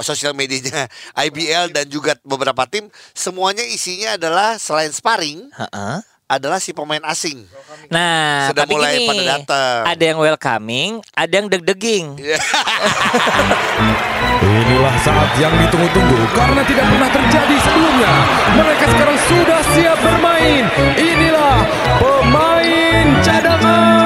sosial medianya IBL dan juga beberapa tim semuanya isinya adalah selain sparring Heeh. adalah si pemain asing. Nah, Sudah tapi mulai gini, pada datang. ada yang welcoming, ada yang deg-deging. Inilah saat yang ditunggu-tunggu karena tidak pernah terjadi sebelumnya. Mereka sekarang sudah siap bermain. Inilah pemain cadangan.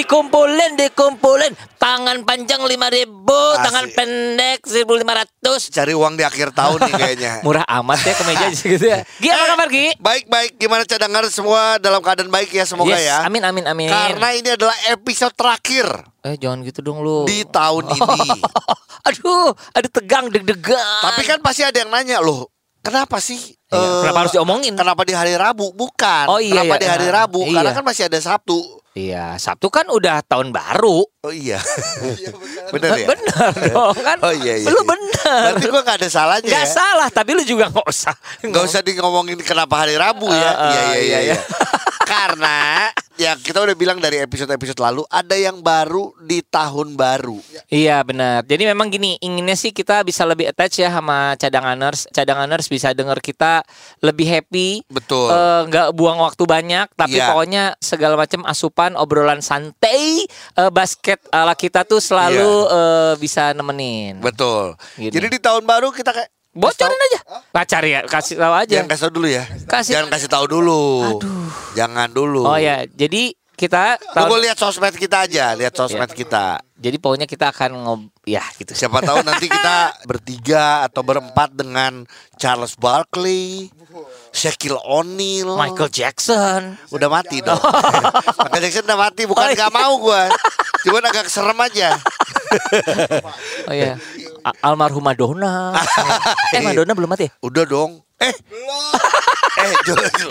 Dikumpulin, dikumpulin. Tangan panjang 5000, tangan pendek 1500. Cari uang di akhir tahun nih kayaknya. Murah amat ya ke meja gitu ya. Gi apa kabar Gi? Baik baik gimana cadangan semua dalam keadaan baik ya semoga Yes, ya. amin amin amin. Karena ini adalah episode terakhir eh jangan gitu dong lu. di tahun ini. Aduh, ada tegang deg-degan. Tapi kan pasti ada yang nanya loh, kenapa sih? Iya, eh, kenapa harus diomongin? Kenapa di hari Rabu? Bukan. Oh, iya, kenapa iya. di hari Nah, Rabu? iya. Karena kan masih ada Sabtu. Iya, Sabtu kan udah tahun baru. Oh iya. bener ya? Bener dong kan. Oh iya iya. Lu iya. bener. Berarti gua gak ada salahnya Nggak ya. salah, tapi lu juga nggak usah. Gak usah di ngomongin kenapa hari Rabu ya. Ah, ah, Iya iya iya, iya. Karena ya kita udah bilang dari episode-episode lalu ada yang baru di tahun baru. Iya benar. Jadi memang gini, inginnya sih kita bisa lebih attach ya sama cadanganers. Cadanganers bisa denger kita lebih happy. Betul. Eh, nggak buang waktu banyak, tapi Iya. pokoknya segala macam asupan, obrolan santai, eh, basket ala kita tuh selalu eh, bisa nemenin. Betul. Gini. Jadi di tahun baru kita kayak Bocorin aja. Cari ya, kasih tahu aja. Jangan kasih tahu dulu ya. Kasih- Jangan kasih tahu dulu. Jangan dulu. Oh ya, jadi kita Tunggu tahun, lihat sosmed kita aja, lihat sosmed Iya. kita. jadi pokoknya kita akan ngob ya gitu. Siapa tahu nanti kita bertiga atau berempat dengan Charles Barkley, Shaquille O'Neal, Michael Jackson. udah mati dong. Michael Jackson udah mati, bukan Oh, nggak iya. mau gua. Cuman agak serem aja. Oh ya. A- Almarhum Madonna. eh Madonna belum mati ya? Udah dong. Eh. Belum. eh, Jojo.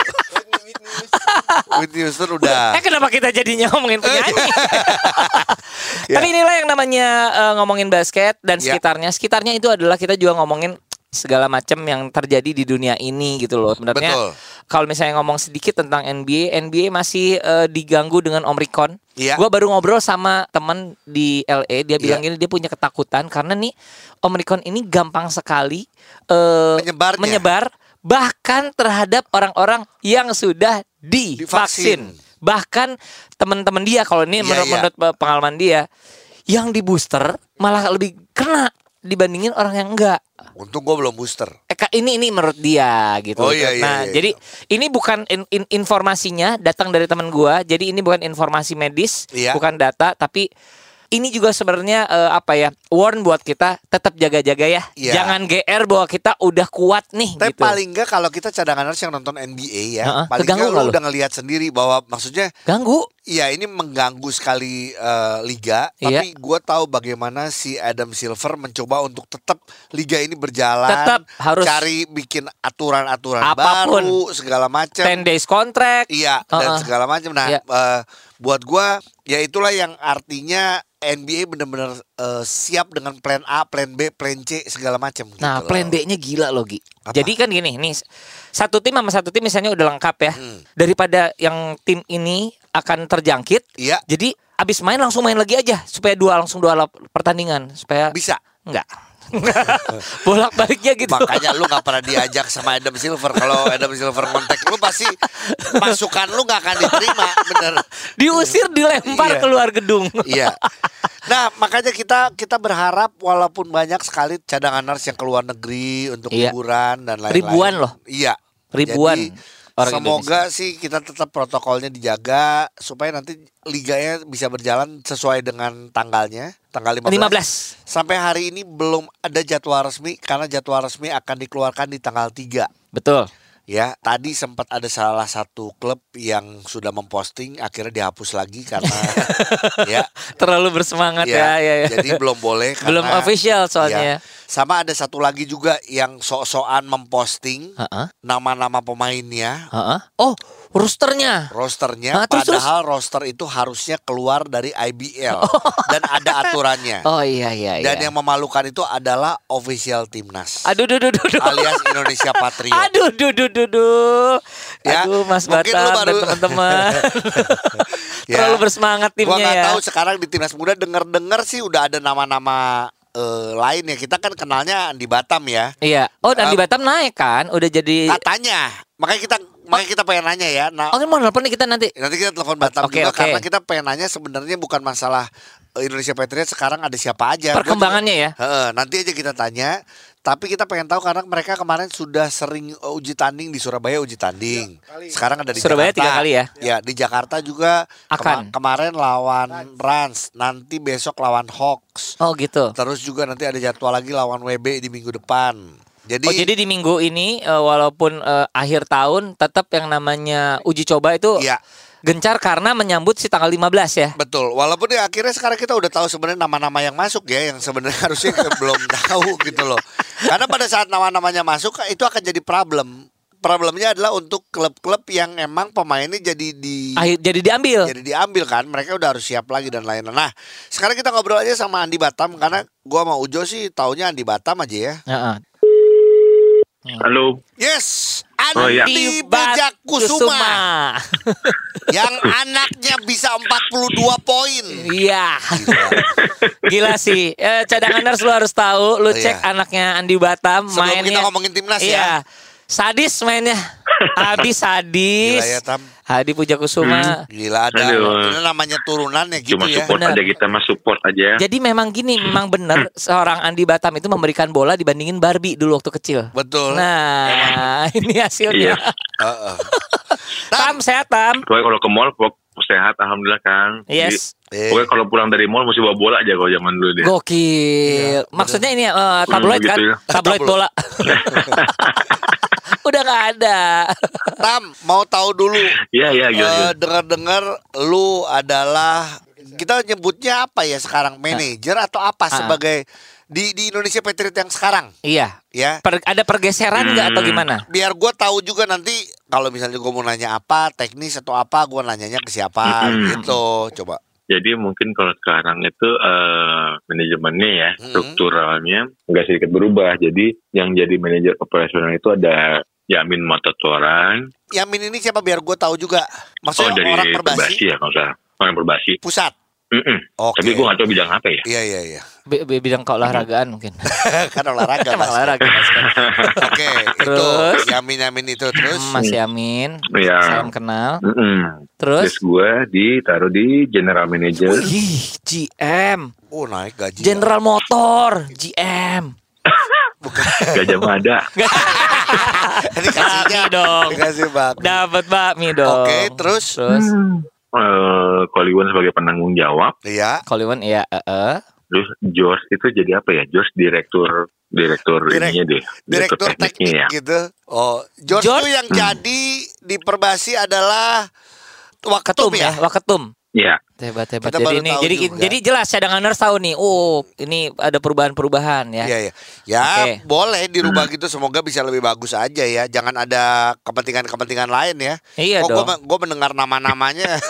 Whitney Houston udah. Eh kenapa kita jadinya ngomongin penyanyi? Ya. Tapi inilah yang namanya eh, ngomongin basket dan Ya. sekitarnya. Sekitarnya itu adalah kita juga ngomongin segala macam yang terjadi di dunia ini gitu loh. Sebenarnya kalau misalnya ngomong sedikit tentang NBA, NBA masih eh, diganggu dengan Omicron. Iya. Gua baru ngobrol sama teman di LA, dia bilang Iya. gini dia punya ketakutan karena nih Omicron ini gampang sekali eh, Menyebarnya. menyebar bahkan terhadap orang-orang yang sudah Divaksin. divaksin. Bahkan teman-teman dia kalau ini Iya, menurut, iya. menurut pengalaman dia yang di booster malah lebih kena dibandingin orang yang enggak. Untung gua belum booster. Eh, Kak, ini ini menurut dia gitu. Oh, iya, iya, nah, iya, jadi ini bukan in- in- informasinya datang dari teman gua. Jadi ini bukan informasi medis, Iya. bukan data, tapi ini juga sebenarnya eh, apa ya? Warn buat kita tetap jaga-jaga ya. Iya. Jangan GR bahwa kita udah kuat nih Tapi gitu. paling enggak kalau kita cadanganers yang nonton NBA ya, Heeh, paling keganggu enggak lu? udah ngelihat sendiri bahwa maksudnya Ganggu. Iya ini mengganggu sekali eh, liga, Iya. tapi gue tahu bagaimana si Adam Silver mencoba untuk tetap liga ini berjalan, Tetap harus- cari bikin aturan-aturan Apa pun. baru segala macam. 10 days contract. Iya dan Heeh. segala macam. Nah, Iya. eh, buat gua ya itulah yang artinya NBA benar-benar eh, siap dengan plan A, plan B, plan C segala macam. gitu Nah, loh. plan B-nya gila loh, Gi. Apa? Jadi kan gini, nih satu tim sama satu tim misalnya udah lengkap ya. Hmm. Daripada yang tim ini akan terjangkit, Iya jadi abis main langsung main lagi aja supaya dua langsung dua pertandingan supaya bisa. enggak. Bolak baliknya gitu. Makanya lu gak pernah diajak sama Adam Silver. Kalau Adam Silver kontak lu pasti masukan lu gak akan diterima, bener. Diusir, dilempar Iya. keluar gedung. Iya. Nah, makanya kita kita berharap walaupun banyak sekali cadanganers yang keluar negeri untuk Iya. liburan dan lain-lain. Ribuan loh. Iya. Ribuan Jadi, orang semoga sih kita tetap protokolnya dijaga supaya nanti liganya bisa berjalan sesuai dengan tanggalnya, tanggal 15. 15. Sampai hari ini belum ada jadwal resmi karena jadwal resmi akan dikeluarkan di tanggal 3. Betul. Ya, tadi sempat ada salah satu klub yang sudah memposting akhirnya dihapus lagi karena ya Terlalu bersemangat ya, ya, ya. Jadi belum boleh Belum karena- official soalnya. ya. Sama ada satu lagi juga yang sok-sokan memposting Heeh. nama-nama pemainnya, Heeh. Oh, rosternya. rosternya, Ah, terus, padahal roster itu harusnya keluar dari IBL dan ada aturannya. Oh iya iya iya. Dan yang memalukan itu adalah official timnas Aduh duh duh duh. duh. alias Indonesia Patriot. Aduh duh duh duh duh. Ya, Aduh Mas Batam baru- dan teman-teman. Ya. Terlalu bersemangat Gua timnya nggak ya. tahu sekarang di timnas muda denger-dengar sih udah ada nama-nama eh, lain ya. Kita kan kenalnya di Batam ya. Iya. Oh, dan di Um, Batam naik kan? Udah jadi Katanya. Makanya kita makanya kita pengen nanya ya. Nah, Oh, ini mau nelfon nih kita nanti. nanti kita telepon Batam Oke, juga oke. karena kita pengen nanya sebenarnya bukan masalah eh, Indonesia Patriot sekarang ada siapa aja. Perkembangannya ya. nanti aja kita tanya. Tapi kita pengen tahu karena mereka kemarin sudah sering eh, uji tanding di Surabaya uji tanding. Sekarang ada di Surabaya Jakarta. tiga kali ya? Ya di Jakarta juga Akan. kema- kemarin lawan Rans, nanti besok lawan Hawks. Oh, gitu. Terus juga nanti ada jadwal lagi lawan WB di minggu depan. Jadi, Oh, jadi di minggu ini eh, walaupun eh, akhir tahun tetap yang namanya uji coba itu ya gencar karena menyambut si tanggal 15 ya. betul. Walaupun ya akhirnya sekarang kita udah tahu sebenarnya nama-nama yang masuk ya, yang sebenarnya harusnya kita belum tahu gitu loh. Karena pada saat nama-namanya masuk itu akan jadi problem. Problemnya adalah untuk klub-klub yang emang pemainnya jadi di Akhir jadi diambil. jadi diambil kan mereka udah harus siap lagi dan lain-lain. Nah sekarang kita ngobrol aja sama Andi Batam karena gua sama Ujo sih taunya Andi Batam aja ya. Heeh. Halo. Yes, Oh, iya. Andi Bajak Kusuma yang anaknya bisa 42 poin. Iya. Gila sih. Eh, cadanganers lu harus tahu, lu cek Iya. anaknya Andi Batam Sebelum mainnya. kita ngomongin timnas iya. ya. Sadis mainnya. Abis sadis. Gila ya Tam. Hadi Puja Kusuma. Gila ada. Ini namanya turunan ya gitu Cuma ya. support Benar. aja kita mah support aja. Jadi memang gini, memang benar seorang Andi Batam itu memberikan bola dibandingin Barbie dulu waktu kecil. Betul. Nah, ini hasilnya. Iya. Heeh. Tam sehat Tam. Pokoknya kalau ke mall pok- sehat alhamdulillah kan. Yes. Eh, Jadi, pokoknya kalau pulang dari mall mesti bawa bola aja kalau zaman dulu deh. Gokil. Maksudnya ini ya, eh, tabloid kan? gitu ya. Tabloid Tabloid. bola. Udah nggak ada. Tam mau tahu dulu. Iya iya gitu. eh, dengar-dengar lu adalah kita nyebutnya apa ya sekarang manajer atau apa Ah. sebagai di di Indonesia Patriot yang sekarang Iya. ya Per- ada pergeseran nggak atau Hmm. gimana? biar gue tahu juga nanti kalau misalnya gue mau nanya apa teknis atau apa gue nanyanya ke siapa Mm-mm. gitu coba Jadi mungkin kalau sekarang itu eh, manajemennya ya, Hmm. strukturalnya nggak sedikit berubah. Jadi yang jadi manajer operasional itu ada Yamin Matatoran. Yamin ini siapa biar gue tahu juga Oh maksudnya dari orang Perbasi perbasi ya kalau salah. Orang Perbasi. pusat Mm-mm. oke Tapi gue nggak tahu bidang apa ya. iya iya iya B- b- bidang keolahragaan mungkin. kan olahraga Emang Mas. olahraga Mas, kan? oke itu Terus? Yamin Yamin itu terus Mas Yamin, Iya. salam kenal. Mm-mm. Terus, Terus gue ditaruh di general manager. Wih, GM, oh naik gaji General Motor, GM. Gajah Mada. Bakmi dong. dikasih bak Dapat bakmi dong. Oke, terus? terus Eh, Koliwan sebagai penanggung jawab. iya Koliwan iya, eh, eh. Terus George itu jadi apa ya? George direktur direktur Direk- ininya deh. direktur teknik ya. gitu oh George, George? tuh yang jadi di perbasi adalah Waketum Ketum ya ya, Waketum. Iya. Hebat hebat. Kita Jadi ini jadi juga. jadi jelas cadanganers tahu nih. Oh, ini ada perubahan-perubahan ya. Iya iya. Ya Oke. boleh dirubah gitu semoga bisa lebih bagus aja ya. Jangan ada kepentingan-kepentingan lain ya. Iya oh, dong. Gue gue mendengar nama-namanya.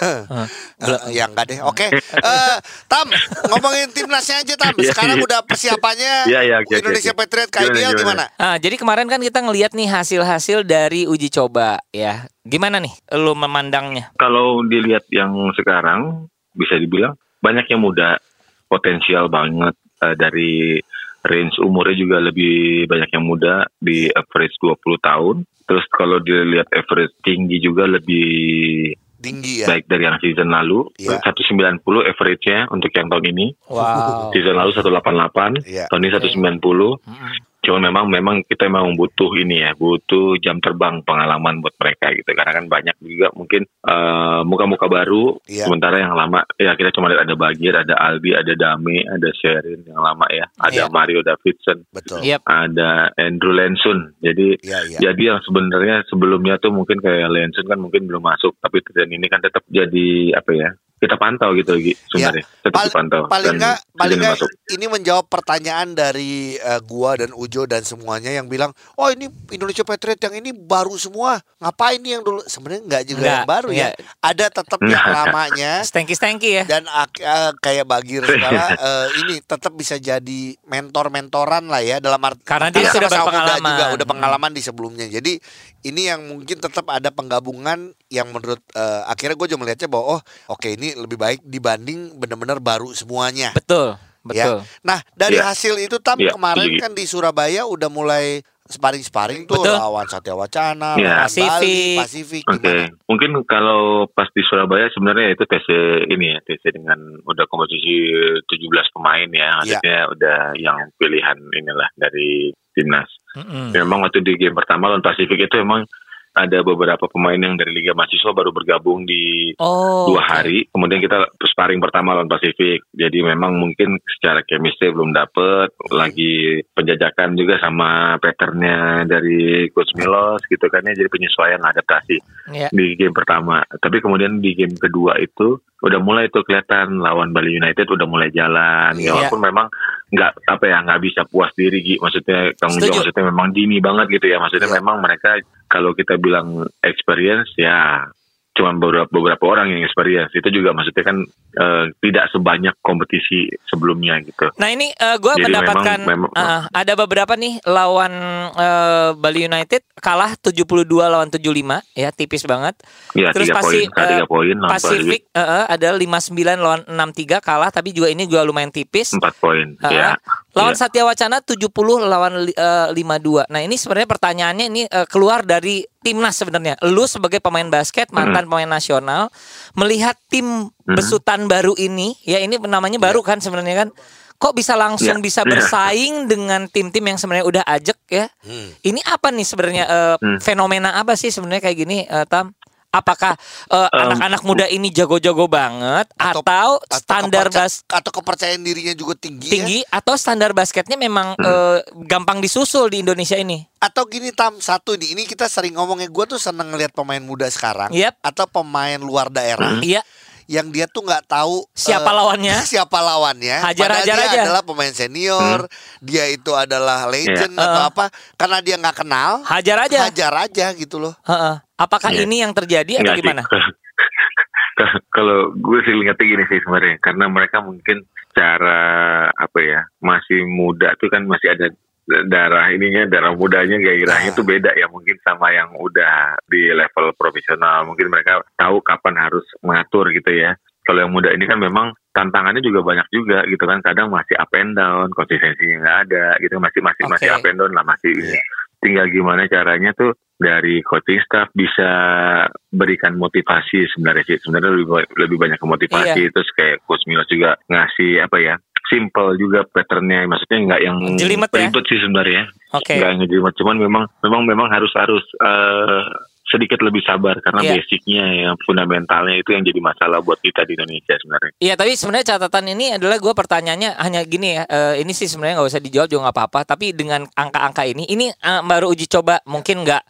Eh, ya enggak deh. Oke. Eh, Tam ngomongin timnasnya aja Tam. Iya, Sekarang iya. udah persiapannya Iya, iya, oke, oke, Indonesia oke. Patriot Gimana, KIBL gimana? gimana? Ah, jadi kemarin kan kita ngelihat nih hasil-hasil dari uji coba ya. Gimana nih lu memandangnya? Kalau dilihat yang sekarang bisa dibilang banyak yang muda, potensial banget eh, dari range umurnya juga lebih banyak yang muda di average 20 tahun. Terus kalau dilihat average tinggi juga lebih Tinggi ya. baik dari yang season lalu. Iya. 190 average-nya untuk yang tahun ini. Wow. Season lalu 188, Iya. tahun ini 190. Mm-mm. Cuma memang memang kita memang butuh ini ya, butuh jam terbang pengalaman buat mereka gitu. Karena kan banyak juga mungkin eh, muka-muka baru. Iya. Sementara yang lama ya kita cuma lihat ada Bagir, ada Albi, ada Dame, ada Sherin yang lama ya, ada Iya. Mario Davidson, Betul. Yep. ada Andrew Lensun. Jadi Iya, iya. jadi yang sebenarnya sebelumnya tuh mungkin kayak Lensun kan mungkin belum masuk, tapi tren ini kan tetap jadi apa ya? Kita pantau gitu Gi, sebenarnya. Tetap Pal- dipantau. paling nggak paling nggak ini menjawab pertanyaan dari eh, gua dan Ujo dan semuanya yang bilang oh ini Indonesia Patriot yang ini baru semua ngapain nih yang dulu sebenarnya nggak juga Nggak, yang baru ya nggak. ada tetap yang lamanya Stanky stanky ya. dan ak- eh, kayak Bagir segala eh, ini tetap bisa jadi mentor-mentoran lah ya dalam arti Karena dia sudah berpengalaman. juga udah Hmm. pengalaman di sebelumnya jadi ini yang mungkin tetap ada penggabungan yang menurut eh, akhirnya gue juga melihatnya bahwa oh oke ini lebih baik dibanding benar-benar baru semuanya Betul. Ya. Betul. Nah dari Iya. hasil itu tam Iya, kemarin kan di Surabaya udah mulai sparring-sparring tuh Betul. lawan Satya Wacana, Iya. lawan Bali, Pasifik. Pasifik Oke, gimana? mungkin kalau pas di Surabaya sebenarnya itu TC ini ya, TC dengan udah komposisi 17 pemain Iya. ya, maksudnya udah yang pilihan inilah dari timnas. Mm-mm. Memang waktu di game pertama lawan Pasifik itu emang ada beberapa pemain yang dari Liga Mahasiswa baru bergabung di Oh. dua hari. Kemudian kita sparring pertama lawan Pasifik. Jadi memang mungkin secara chemistry belum dapet. Lagi penjajakan juga sama patternnya dari Coach Milos gitu kan ya. Jadi penyesuaian adaptasi Iya. di game pertama. Tapi kemudian di game kedua itu udah mulai tuh kelihatan lawan Bali United udah mulai jalan. Iya. Ya walaupun memang nggak apa ya nggak bisa puas diri Gi. Maksudnya Setuju. Jo maksudnya memang dini banget gitu ya. Maksudnya Iya. memang mereka kalau kita bilang experience ya cuma beberapa beberapa orang yang experience itu juga maksudnya kan eh, tidak sebanyak kompetisi sebelumnya gitu. Nah ini gue Jadi mendapatkan memang- memang- uh, ada beberapa nih lawan uh, Bali United kalah 72 lawan 75 ya tipis banget. Ya Terus pasti, eh, poin, lawan Pasifik uh, uh, ada 59 lawan 63 kalah tapi juga ini juga lumayan tipis. empat poin. Uh, ya. Lawan Iya. Satya Wacana 70 lawan eh, 52. Nah, ini sebenarnya pertanyaannya ini eh, keluar dari timnas sebenarnya. Lu sebagai pemain basket, mantan pemain nasional, melihat tim besutan baru ini, ya ini namanya baru kan sebenarnya kan. Kok bisa langsung Iya. bisa Iya. bersaing dengan tim-tim yang sebenarnya udah ajek ya? Hmm. Ini apa nih sebenarnya eh, Hmm. fenomena apa sih sebenarnya kayak gini, eh, Tam? Apakah eh, Um, anak-anak muda ini jago-jago banget Atau- atau, Atau standar bas atau kepercayaan dirinya juga tinggi, ya? tinggi atau standar basketnya memang Hmm. eh, gampang disusul di Indonesia ini. Atau gini tam satu nih ini kita sering ngomongnya gue tuh seneng ngeliat pemain muda sekarang Yep. atau pemain luar daerah Iya, yang dia tuh nggak tahu siapa eh, lawannya? siapa lawannya Hajar-hajar Padahal dia aja. adalah pemain senior dia itu adalah legend Iya. atau Eh. apa karena dia nggak kenal Hajar aja. hajar aja gitu loh Heeh. Apakah Iya. ini yang terjadi atau gimana? Kalau gue sih lihatnya gini sih sebenarnya, karena mereka mungkin secara apa ya masih muda tuh kan masih ada darah ininya darah mudanya gairahnya Ah. tuh beda ya mungkin sama yang udah di level profesional mungkin mereka tahu kapan harus mengatur gitu ya kalau yang muda ini kan memang tantangannya juga banyak juga gitu kan kadang masih up and down konsistensinya nggak ada gitu masih masih masih Oke. up and down lah masih Iya. tinggal gimana caranya tuh dari coaching staff bisa berikan motivasi sebenarnya sih sebenarnya lebih lebih banyak ke motivasi Iya. terus kayak coach Milos juga ngasih apa ya simple juga patternnya maksudnya nggak yang Jelimet ya? sih sebenarnya Oke. nggak ngejelimet cuman memang memang memang harus harus eh, sedikit lebih sabar karena Iya. basicnya yang fundamentalnya itu yang jadi masalah buat kita di Indonesia sebenarnya Iya, tapi sebenarnya catatan ini adalah gue pertanyaannya hanya gini ya. eh, ini sih sebenarnya nggak usah dijawab juga nggak apa-apa. Tapi dengan angka-angka ini, ini eh, baru uji coba mungkin nggak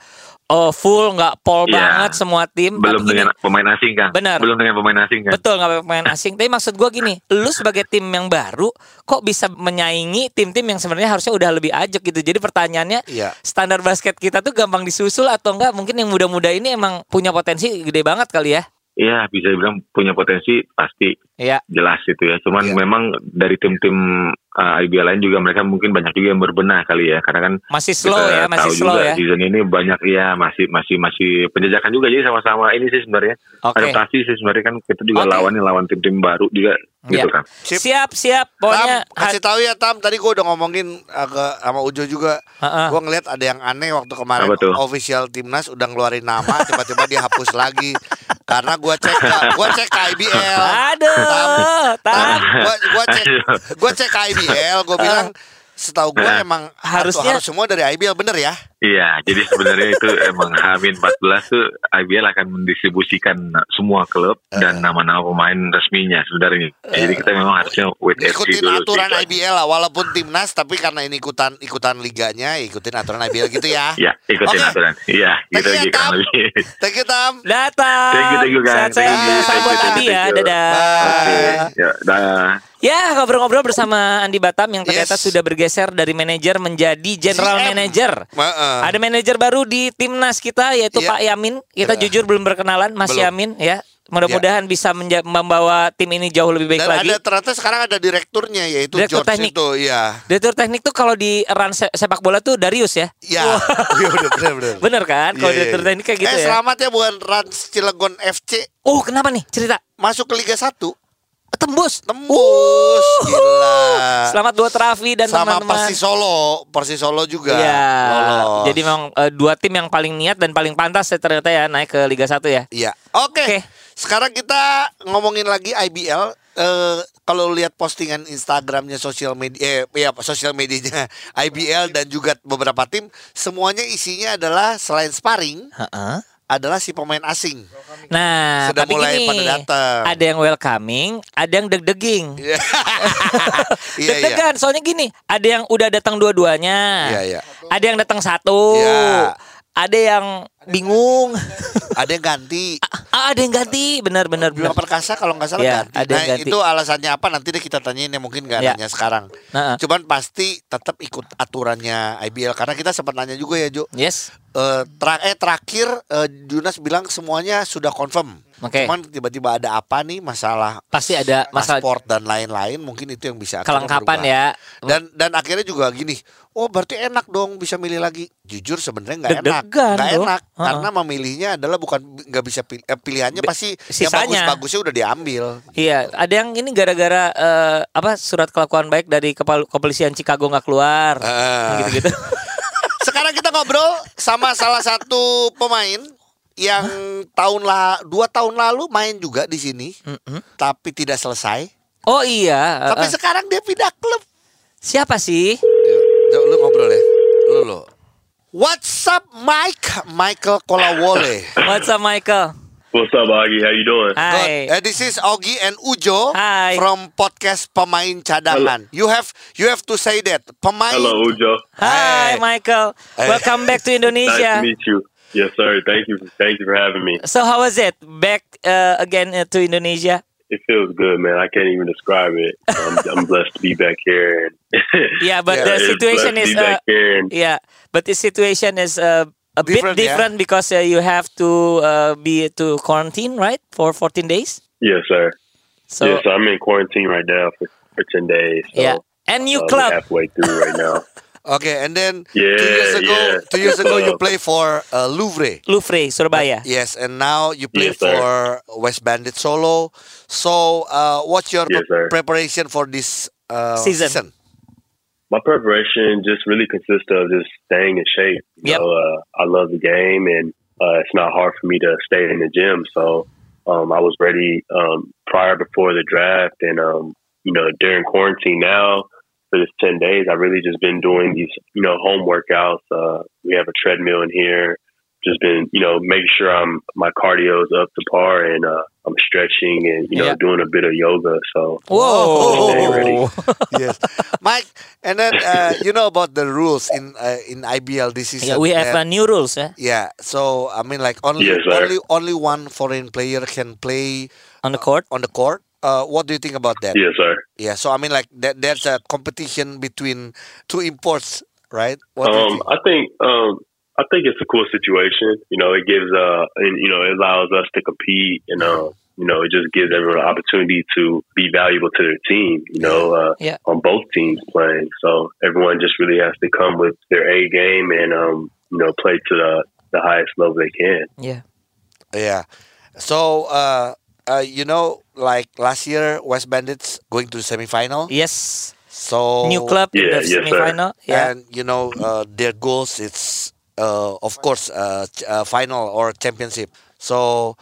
oh, full, nggak pol Iya. banget semua tim. belum tapi gini, dengan pemain asing kan Benar. belum dengan pemain asing kan Betul nggak pemain asing. Tapi maksud gue gini, lu sebagai tim yang baru, kok bisa menyaingi tim-tim yang sebenarnya harusnya udah lebih ajak gitu. Jadi pertanyaannya, Iya. standar basket kita tuh gampang disusul atau enggak? Mungkin yang muda-muda ini emang punya potensi gede banget kali ya? Iya bisa dibilang punya potensi pasti Iya. jelas itu ya. Cuman Iya. memang dari tim-tim uh, IBL lain juga mereka mungkin banyak juga yang berbenah kali ya. Karena kan Masih slow kita ya, masih tahu slow juga ya. season ini banyak ya masih masih masih penjajakan juga jadi sama-sama ini sih sebenarnya Oke. adaptasi sih sebenarnya kan kita juga Oke. lawannya lawan tim-tim baru juga gitu Iya. kan. Sip. Siap, siap. Pokoknya Tam, kasih tahu ya Tam, tadi gue udah ngomongin agak sama Ujo juga. Heeh. Gue ngeliat ada yang aneh waktu kemarin official timnas udah ngeluarin nama, tiba-tiba dia hapus lagi. Karena gue cek, gue cek ke IBL. Aduh, tam. Gue gue cek, gue cek ke IBL, gue bilang setahu gue Nah, emang harusnya- harus, harus semua dari IBL bener ya? Iya, jadi sebenarnya itu emang Hamin 14 tuh IBL akan mendistribusikan semua klub dan nama-nama pemain resminya sebenarnya. Jadi kita memang harusnya wait and see ikutin dulu aturan sih. IBL lah walaupun timnas tapi karena ini ikutan ikutan liganya ikutin aturan IBL gitu ya. Ya, ikutin Oke. aturan. Iya, gitu Tam. kurang lebih. Thank you Tam. Datang. Thank you, thank you, Kang. Sehat-sehat. Thank you, Salam thank buat thank ya. Dadah. Oke, ya, dah. Ya, ngobrol-ngobrol bersama Andi Batam yang ternyata Yes. sudah bergeser dari manajer menjadi general manager. Heeh. Ada manajer baru di timnas kita yaitu Iya. Pak Yamin. Kita Ya. jujur belum berkenalan Mas Belum. Yamin ya. Mudah-mudahan bisa menja- membawa tim ini jauh lebih baik Dan lagi. ada ternyata sekarang ada direkturnya yaitu Direktur George teknik. itu, iya. Direktur teknik tuh kalau di run se- sepak bola tuh Darius ya. Ya, iya udah benar benar. Bener kan? Kalau iya, direktur iya. teknik kayak gitu eh, ya. selamat ya bukan Rans Cilegon FC Oh, kenapa nih? Cerita. masuk ke Liga 1. Tembus. Tembus. Gila. Selamat buat Raffi dan Sama teman-teman. Persis Solo, Persis Solo juga. Iya. lolos. Jadi memang eh, dua tim yang paling niat dan paling pantas ya ternyata ya naik ke Liga 1 ya. Iya. Oke. Oke. Sekarang kita ngomongin lagi IBL. Eh kalau lihat postingan Instagramnya sosial media, eh ya sosial medianya IBL dan juga beberapa tim, semuanya isinya adalah selain sparring, Heeh. Adalah si pemain asing. Nah, Sudah tapi mulai gini, pada datang. ada yang welcoming, ada yang deg-deging. Iya, iya. Deg-degan, soalnya gini, ada yang udah datang dua-duanya. Iya, iya. Ada yang datang satu. Iya. Ada yang bingung. Ada yang ganti. Ah, ada yang ganti, benar-benar Bima benar. Perkasa kalau nggak salah Iya, ganti. ada yang Nah ganti. itu alasannya apa nanti deh kita tanyain ya mungkin nggak Iya. nanya sekarang. Nah, Cuman pasti tetap ikut aturannya IBL karena kita sempat nanya juga ya Jo. yes. Eh, tra- eh terakhir eh, Junas bilang semuanya sudah confirm. Oke. Cuman tiba-tiba ada apa nih masalah Pasti ada masalah paspor dan lain-lain mungkin itu yang bisa kelengkapan ya. Dan dan akhirnya juga gini, oh berarti enak dong bisa milih lagi. Jujur sebenarnya nggak enak, nggak enak Heeh. karena memilihnya adalah bukan nggak bisa pilih, eh, pilihannya pasti yang sisanya. bagus-bagusnya udah diambil. Iya, ada yang ini gara-gara eh, apa surat kelakuan baik dari kepal kepolisian Chicago nggak keluar, gitu-gitu. Sekarang kita ngobrol sama salah satu pemain yang tahun lah dua tahun lalu main juga di sini, Mm-mm. tapi tidak selesai. Oh iya, Tapi eh. sekarang dia pindah klub. siapa sih? Yuk, lu ngobrol ya. Lu lo. What's up Mike? Michael Kolawole. What's up Michael? What's up, Augie? How you doing? Hai. Uh, this is Ogi and Ujo Hai. from podcast Pemain Cadangan. You have you have to say that. Pemain Hello, Ujo. Hi, Hey. Michael, Hey. welcome back to Indonesia. Nice Indonesia. to meet you. Yes, sir. Thank you. Thank you for having me. So how was it back uh, again uh, to Indonesia? It feels good, man. I can't even describe it. I'm, I'm blessed to be back here. And Yeah, but Yeah, the situation is uh, back here. And yeah, but the situation is uh, a Different, bit yeah? different because uh, you have to uh, be to quarantine, right, for 14 days. yes, sir. So yes, I'm in quarantine right now for, for ten days. So, yeah, and new uh, we're club. halfway through right now. Okay, and then Yeah, two years ago, yeah. two years ago you Uh, play for uh, Louvre. Louvre, Surabaya. Yes, and now you play Yes, sir. for West Bandit Solo. So, uh, what's your Yes, sir. preparation for this uh, Season. season? My preparation just really consists of just staying in shape. You Yep. know, uh, I love the game, and uh, it's not hard for me to stay in the gym. So um, I was ready um, prior before the draft, and um, you know, during quarantine now for this ten days, I've really just been doing these you know home workouts. Uh, we have a treadmill in here. Just been you know making sure I'm my cardio is up to par, and uh, I'm stretching and you know Yeah. doing a bit of yoga. So Whoa. Yes, Mike. And then uh, you know about the rules in uh, in IBL. This is Yeah, we have uh, uh, new rules, eh, yeah. So I mean, like only Yes, only only one foreign player can play on the court. on the court. Uh, what do you think about that? yes, sir. Yeah, so I mean, like that. There's a competition between two imports, right? What do you Um, think? I think um, I think it's a cool situation. You know, it gives uh, and you know, it allows us to compete, and uh, you know, it just gives everyone an opportunity to be valuable to their team. You know, uh, Yeah. on both teams playing, so everyone just really has to come with their A game and um, you know, play to the the highest level they can. Yeah. Yeah. So, uh, uh, you know, like last year, West Bandits going to the semifinal. Yes. So New club in Yeah, the yes, sir. semifinal. Yeah. and you know uh, their goals. It's uh, of course uh, ch- uh, final or championship. So,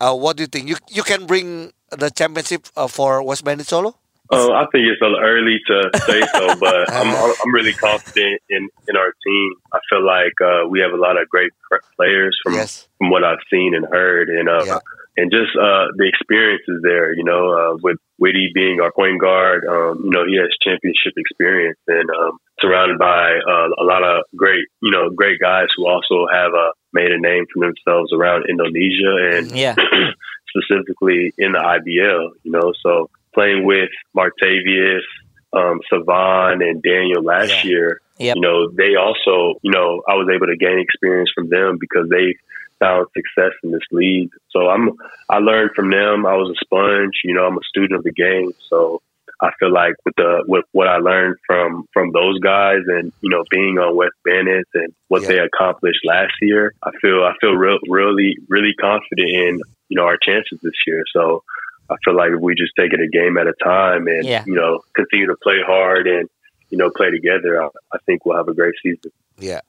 uh, what do you think? You you can bring the championship uh, for West Bandits solo? Oh, I think it's a little early to say so, but I'm I'm really confident in in our team. I feel like uh, we have a lot of great players from Yes. from what I've seen and heard, and uh, Yeah. And just uh, the experience is there. You know, uh, with Whitty being our point guard, um, you know, he has championship experience and um, surrounded by uh, a lot of great, you know, great guys who also have uh, made a name for themselves around Indonesia and Yeah. specifically in the IBL, you know. So playing with Martavius, um, Savan, and Daniel last Yeah. year, Yep. you know, they also, you know, I was able to gain experience from them because they found success in this league. So I'm, I learned from them. I was a sponge, you know, I'm a student of the game. So I feel like with the with what I learned from from those guys and you know being on West Bandits and what Yeah. they accomplished last year, I feel I feel real, really really confident in you know our chances this year. So I feel like if we just take it a game at a time and Yeah. you know continue to play hard and you know play together, I, I think we'll have a great season. Yeah.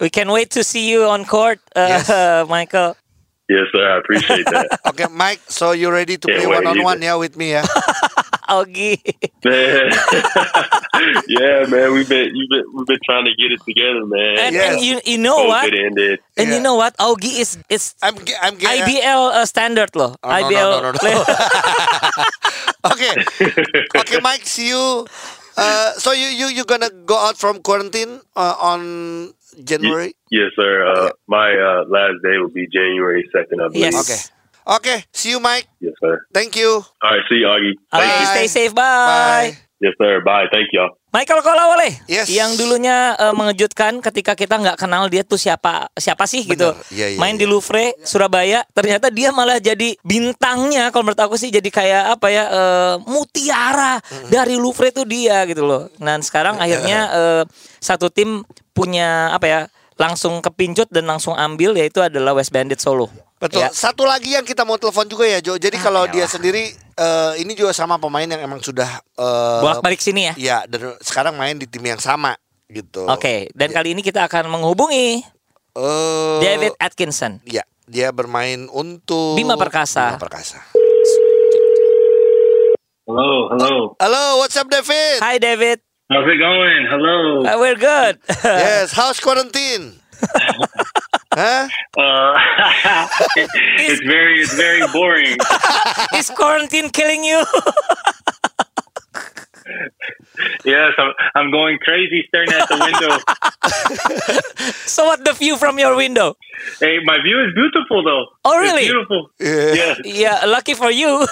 We can wait to see you on court, uh, Yes. Michael. Yes, sir. I appreciate that. Okay, Mike. So you ready to Can't play one on one either. yeah with me yeah? Augie. man. yeah, man. We've been you've been we've been trying to get it together, man. And, Yes. and you you know what? COVID ended. And you know what? Augie is it's I'm ge- I'm ge- IBL uh, standard loh. Oh, no, no, IBL no, no, no. player. okay. Okay, Mike. See you. Uh, so you you you gonna go out from quarantine uh, on January? Yes, sir. Uh, my uh, last day will be January second, I believe. Yes. Okay. Okay. See you, Mike. Yes, sir. Thank you. All right, see you, Augie. Augie, Bye. stay safe. Bye. Bye. Yes, sir. Bye. Thank y'all. Michael Kolawole Yes. yang dulunya uh, mengejutkan ketika kita nggak kenal dia tuh siapa siapa sih gitu Bener. Iya, iya, main iya. di Louvre Surabaya ternyata dia malah jadi bintangnya kalau menurut aku sih jadi kayak apa ya uh, mutiara dari Louvre tuh dia gitu loh dan sekarang akhirnya uh, satu tim punya apa ya langsung kepincut dan langsung ambil yaitu adalah West Bandit Solo Betul. Ya. Satu lagi yang kita mau telepon juga ya, Jo. Jadi kalau dia elah. sendiri eh, ini juga sama pemain yang emang sudah eh, bolak balik sini ya Iya, dan sekarang main di tim yang sama gitu. Oke, dan kali ini kita akan menghubungi Eh, David Atkinson. Iya, dia bermain untuk Bima Perkasa. Bima Perkasa. Hello, hello. Halo, what's up David? Hi David, How's it going? Hello. Uh, we're good. yes, how's quarantine? Huh? Uh, it's very, it's very boring. Is quarantine killing you? yes, I'm, I'm going crazy staring at the window. so what the view from your window? hey, my view is beautiful though. Oh, It's really? beautiful. Yeah. Yes. Yeah, lucky for you.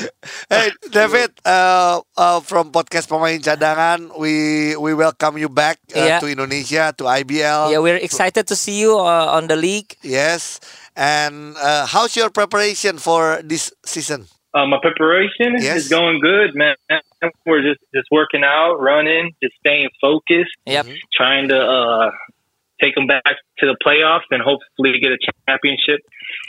Hey David, uh, uh, from podcast pemain cadangan, we we welcome you back uh, Yeah. to Indonesia to IBL. yeah, we're excited to see you uh, on the league. Yes, and uh, how's your preparation for this season? Uh, my preparation Yes. is going good, man. We're just just working out, running, just staying focused, Yep. trying to uh, take them back to the playoffs and hopefully get a championship.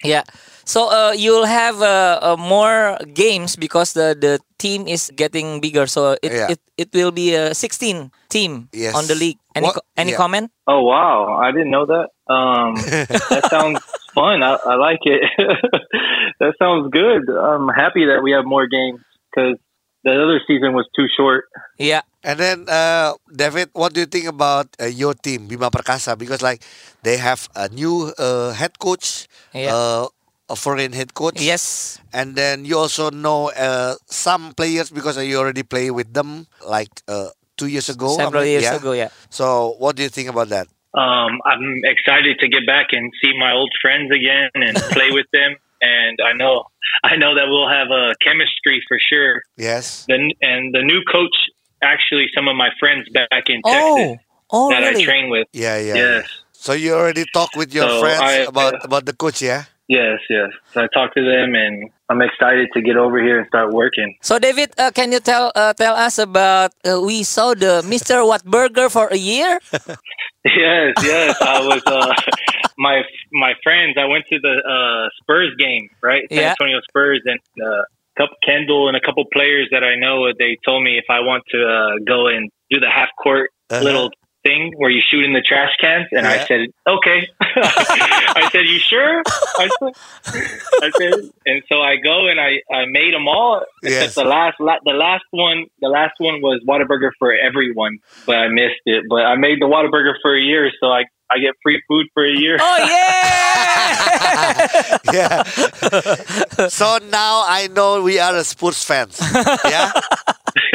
Yeah. So uh, you'll have uh, uh, more games because the the team is getting bigger. So it Yeah. it, it will be a 16 team Yes. on the league. Any co- any yeah. comment? Oh wow, I didn't know that. Um, that sounds fun. I, I like it. that sounds good. I'm happy that we have more games because the other season was too short. Yeah. And then, uh, David, what do you think about uh, your team, Bima Perkasa? Because like they have a new uh, head coach, Yeah. A foreign head coach. Yes. And then you also know uh, some players because you already play with them like uh, two years ago. I mean, years yeah. ago. Yeah. So what do you think about that? Um, I'm excited to get back and see my old friends again and play with them. And I know, I know that we'll have a chemistry for sure. Yes. The, and the new coach, actually, some of my friends back in Oh. Texas Oh that really? I train with. Yeah, yeah. Yes, So you already talked with your So friends I- about uh, about the coach, yeah? Yes, yes. So I talked to them, and I'm excited to get over here and start working. So David, uh, can you tell uh, tell us about uh, we saw the Mr. What Burger for a year? Yes, yes. I was uh, my my friends. I went to the uh, Spurs game, right? San Yeah. Antonio Spurs, and uh, couple Kendall and a couple players that I know. They told me if I want to uh, go and do the half court Uh-huh. little thing where you shoot in the trash cans, and I said, "Okay." I said, "You sure?" I said, I said, and so I go and I, I made them all. Yes. The last la- the last one the last one was Whataburger for everyone, but I missed it. But I made the Whataburger for a year, so I I get free food for a year. Oh yeah. Yeah. so now I know we are a Spurs fans. Yeah.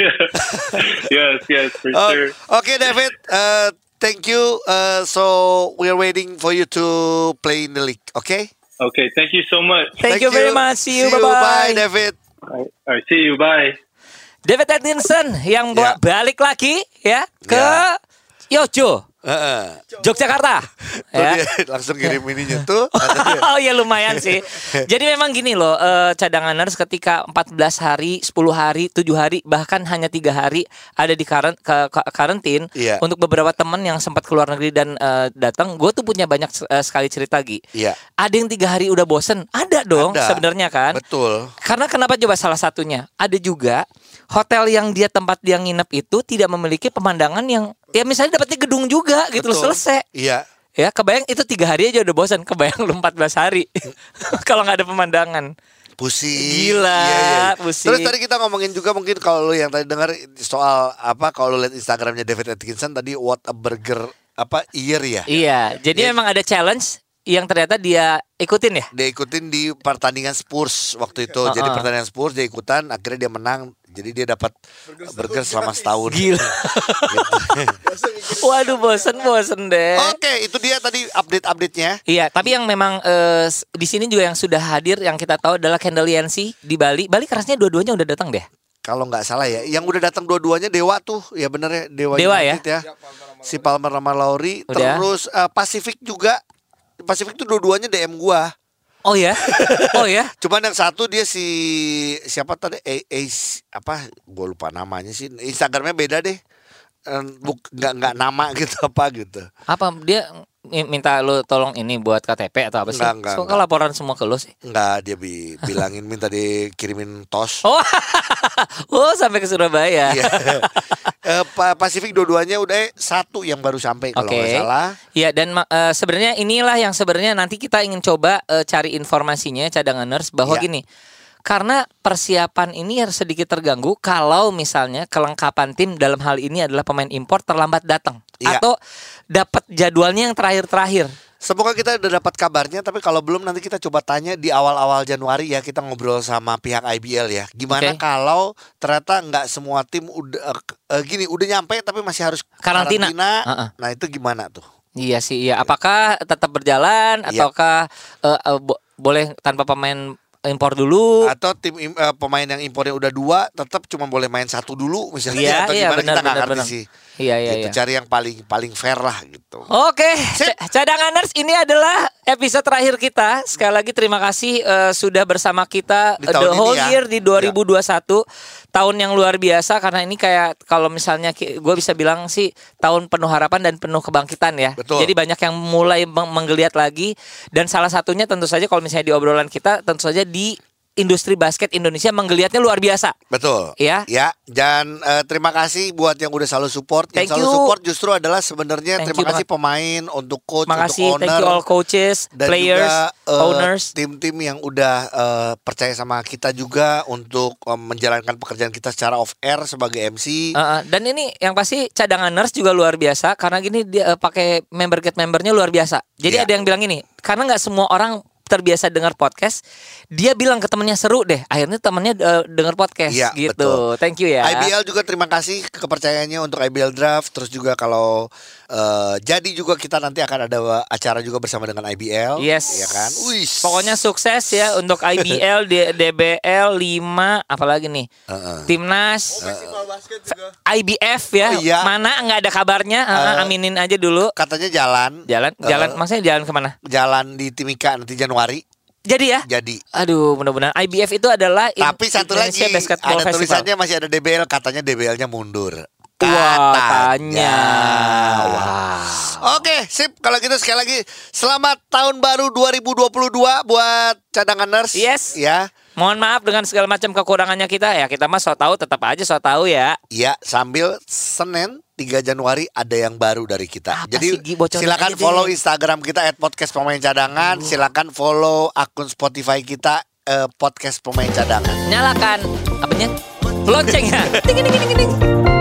yes, yes, for Oh, sure. okay, David. Uh, thank you. Uh, so we are waiting for you to play in the league. Okay. Okay, thank you so much. Thank, you very much. See you. Bye bye. Bye, David. All right, all right, see you. Bye. David Atkinson yang Ya. ba- balik lagi ya ke Ya. Yojo, Heeh. Yogyakarta. Ya. langsung kirim ininya tuh. oh ya lumayan sih. Jadi memang gini loh, eh, cadanganers ketika 14 hari, 10 hari, 7 hari, bahkan hanya tiga hari ada di karen, ke, ke- karantin. Iya. Untuk beberapa teman yang sempat keluar negeri dan eh, datang, gue tuh punya banyak eh, sekali cerita lagi. Iya. Ada yang tiga hari udah bosen, ada dong sebenarnya kan. Betul. Karena kenapa coba salah satunya? Ada juga hotel yang dia tempat dia nginep itu tidak memiliki pemandangan yang ya misalnya dapatnya gedung juga gitu loh selesai. Iya. Ya kebayang itu tiga hari aja udah bosan Kebayang lu 14 hari Kalau nggak ada pemandangan Pusing. Gila, Iya, iya. pusing. Terus tadi kita ngomongin juga mungkin kalau lu yang tadi dengar soal apa kalau lu lihat Instagramnya David Atkinson tadi what a burger apa year ya. Iya Jadi Ya. memang ada challenge Yang ternyata dia ikutin ya Dia ikutin di pertandingan Spurs waktu itu. Jadi Uh-uh. pertandingan Spurs dia ikutan, akhirnya dia menang. Jadi dia dapat burger selama setahun. Gila Waduh bosen-bosen deh Oke, itu dia tadi update-update-nya. Iya, tapi yang memang eh, s- di sini juga yang sudah hadir yang kita tahu adalah Kendall Yancy di Bali. Bali kerasnya dua-duanya udah datang deh. Kalau nggak salah ya, yang udah datang dua-duanya Dewa tuh, ya bener ya Dewa, Dewa United ya. Si Palmer sama Lauri, Udah. terus eh, Pacific juga. Pacific tuh dua-duanya DM gua. Oh ya? Oh ya? Cuman yang satu dia si siapa tadi? A, A- apa? Gue lupa namanya sih. Instagramnya beda deh. Eh, Buk, nggak nggak nama gitu apa gitu. Apa dia mi- minta lu tolong ini buat KTP atau apa sih? Enggak, enggak, enggak. laporan semua ke lu sih? Nggak dia bi- bilangin minta dikirimin tos. Oh, oh sampai ke Surabaya. Iya. Pa- Pasifik dua-duanya udah satu yang baru sampai kalau Oke. nggak salah. Iya dan eh, sebenarnya inilah yang sebenarnya nanti kita ingin coba eh, cari informasinya cadanganers bahwa Iya. gini. Karena persiapan ini harus sedikit terganggu kalau misalnya kelengkapan tim dalam hal ini adalah pemain impor terlambat datang Iya. atau dapat jadwalnya yang terakhir-terakhir. Semoga kita udah dapat kabarnya tapi kalau belum nanti kita coba tanya di awal-awal Januari ya kita ngobrol sama pihak IBL ya. Gimana Oke. kalau ternyata nggak semua tim udah eh, gini udah nyampe tapi masih harus Karantina. Heeh. Nah, itu gimana tuh? Iya sih, iya. Apakah tetap berjalan Iya. ataukah eh, eh, bo- boleh tanpa pemain impor dulu? Atau tim im- eh, pemain yang impornya udah dua tetap cuma boleh main satu dulu misalnya Iya, atau iya, gimana benar, kita nggak ngerti sih. Iya, iya, Gitu, iya. cari yang paling paling fair lah gitu. Oke, ca- cadanganers ini adalah episode terakhir kita. Sekali lagi terima kasih eh, sudah bersama kita Di eh, the whole ya. year di 2021. Tahun yang luar biasa karena ini kayak kalau misalnya gue bisa bilang sih tahun penuh harapan dan penuh kebangkitan ya. Betul. Jadi banyak yang mulai meng- menggeliat lagi dan salah satunya tentu saja kalau misalnya di obrolan kita tentu saja di industri basket Indonesia menggeliatnya luar biasa. Betul. Ya. Ya, dan eh, terima kasih buat yang udah selalu support. Yang Thank selalu you. support justru adalah sebenarnya Thank terima you kasih pemain untuk coach, Makasih, untuk owner. thank you all coaches, dan players, juga eh, owners. tim-tim yang udah eh, percaya sama kita juga untuk eh, menjalankan pekerjaan kita secara off air sebagai MC. Uh, uh, dan ini yang pasti cadangan nurse juga luar biasa karena gini dia uh, pakai member get membernya luar biasa. Jadi Iya. ada yang bilang ini karena nggak semua orang terbiasa dengar podcast, dia bilang ke temennya seru deh. Akhirnya temennya uh, dengar podcast Iya, gitu. betul. Thank you ya. IBL juga terima kasih kepercayaannya untuk IBL Draft. Terus juga kalau eh, jadi juga kita nanti akan ada acara juga bersama dengan IBL. Yes. Ya kan? Wih. Pokoknya sukses ya untuk IBL, D- DBL 5 apalagi nih. Heeh. Timnas, IBF ya. Oh, iya. Mana nggak ada kabarnya? Uh, Eh, aminin aja dulu. katanya jalan. Jalan, jalan, maksudnya jalan ke mana? jalan di Timika nanti Januari. Jadi ya. Jadi Aduh, mudah-mudahan IBF itu adalah Tapi satu lagi Basketball ada Festival. tulisannya masih ada DBL katanya DBL-nya mundur. Katanya. tanya. Wah. Oke, sip. Kalau gitu sekali lagi selamat tahun baru 2022 buat cadangan nurse. Yes. Ya. Mohon maaf dengan segala macam kekurangannya kita ya. Kita mah so tahu tetap aja so tahu ya. Ya, sambil Senin 3 Januari ada yang baru dari kita. Apa Jadi sih, silakan follow Instagram kita @podcast pemain cadangan, silakan follow akun Spotify kita eh, podcast pemain cadangan. Nyalakan apanya? Loncengnya. Ting ting ting ting.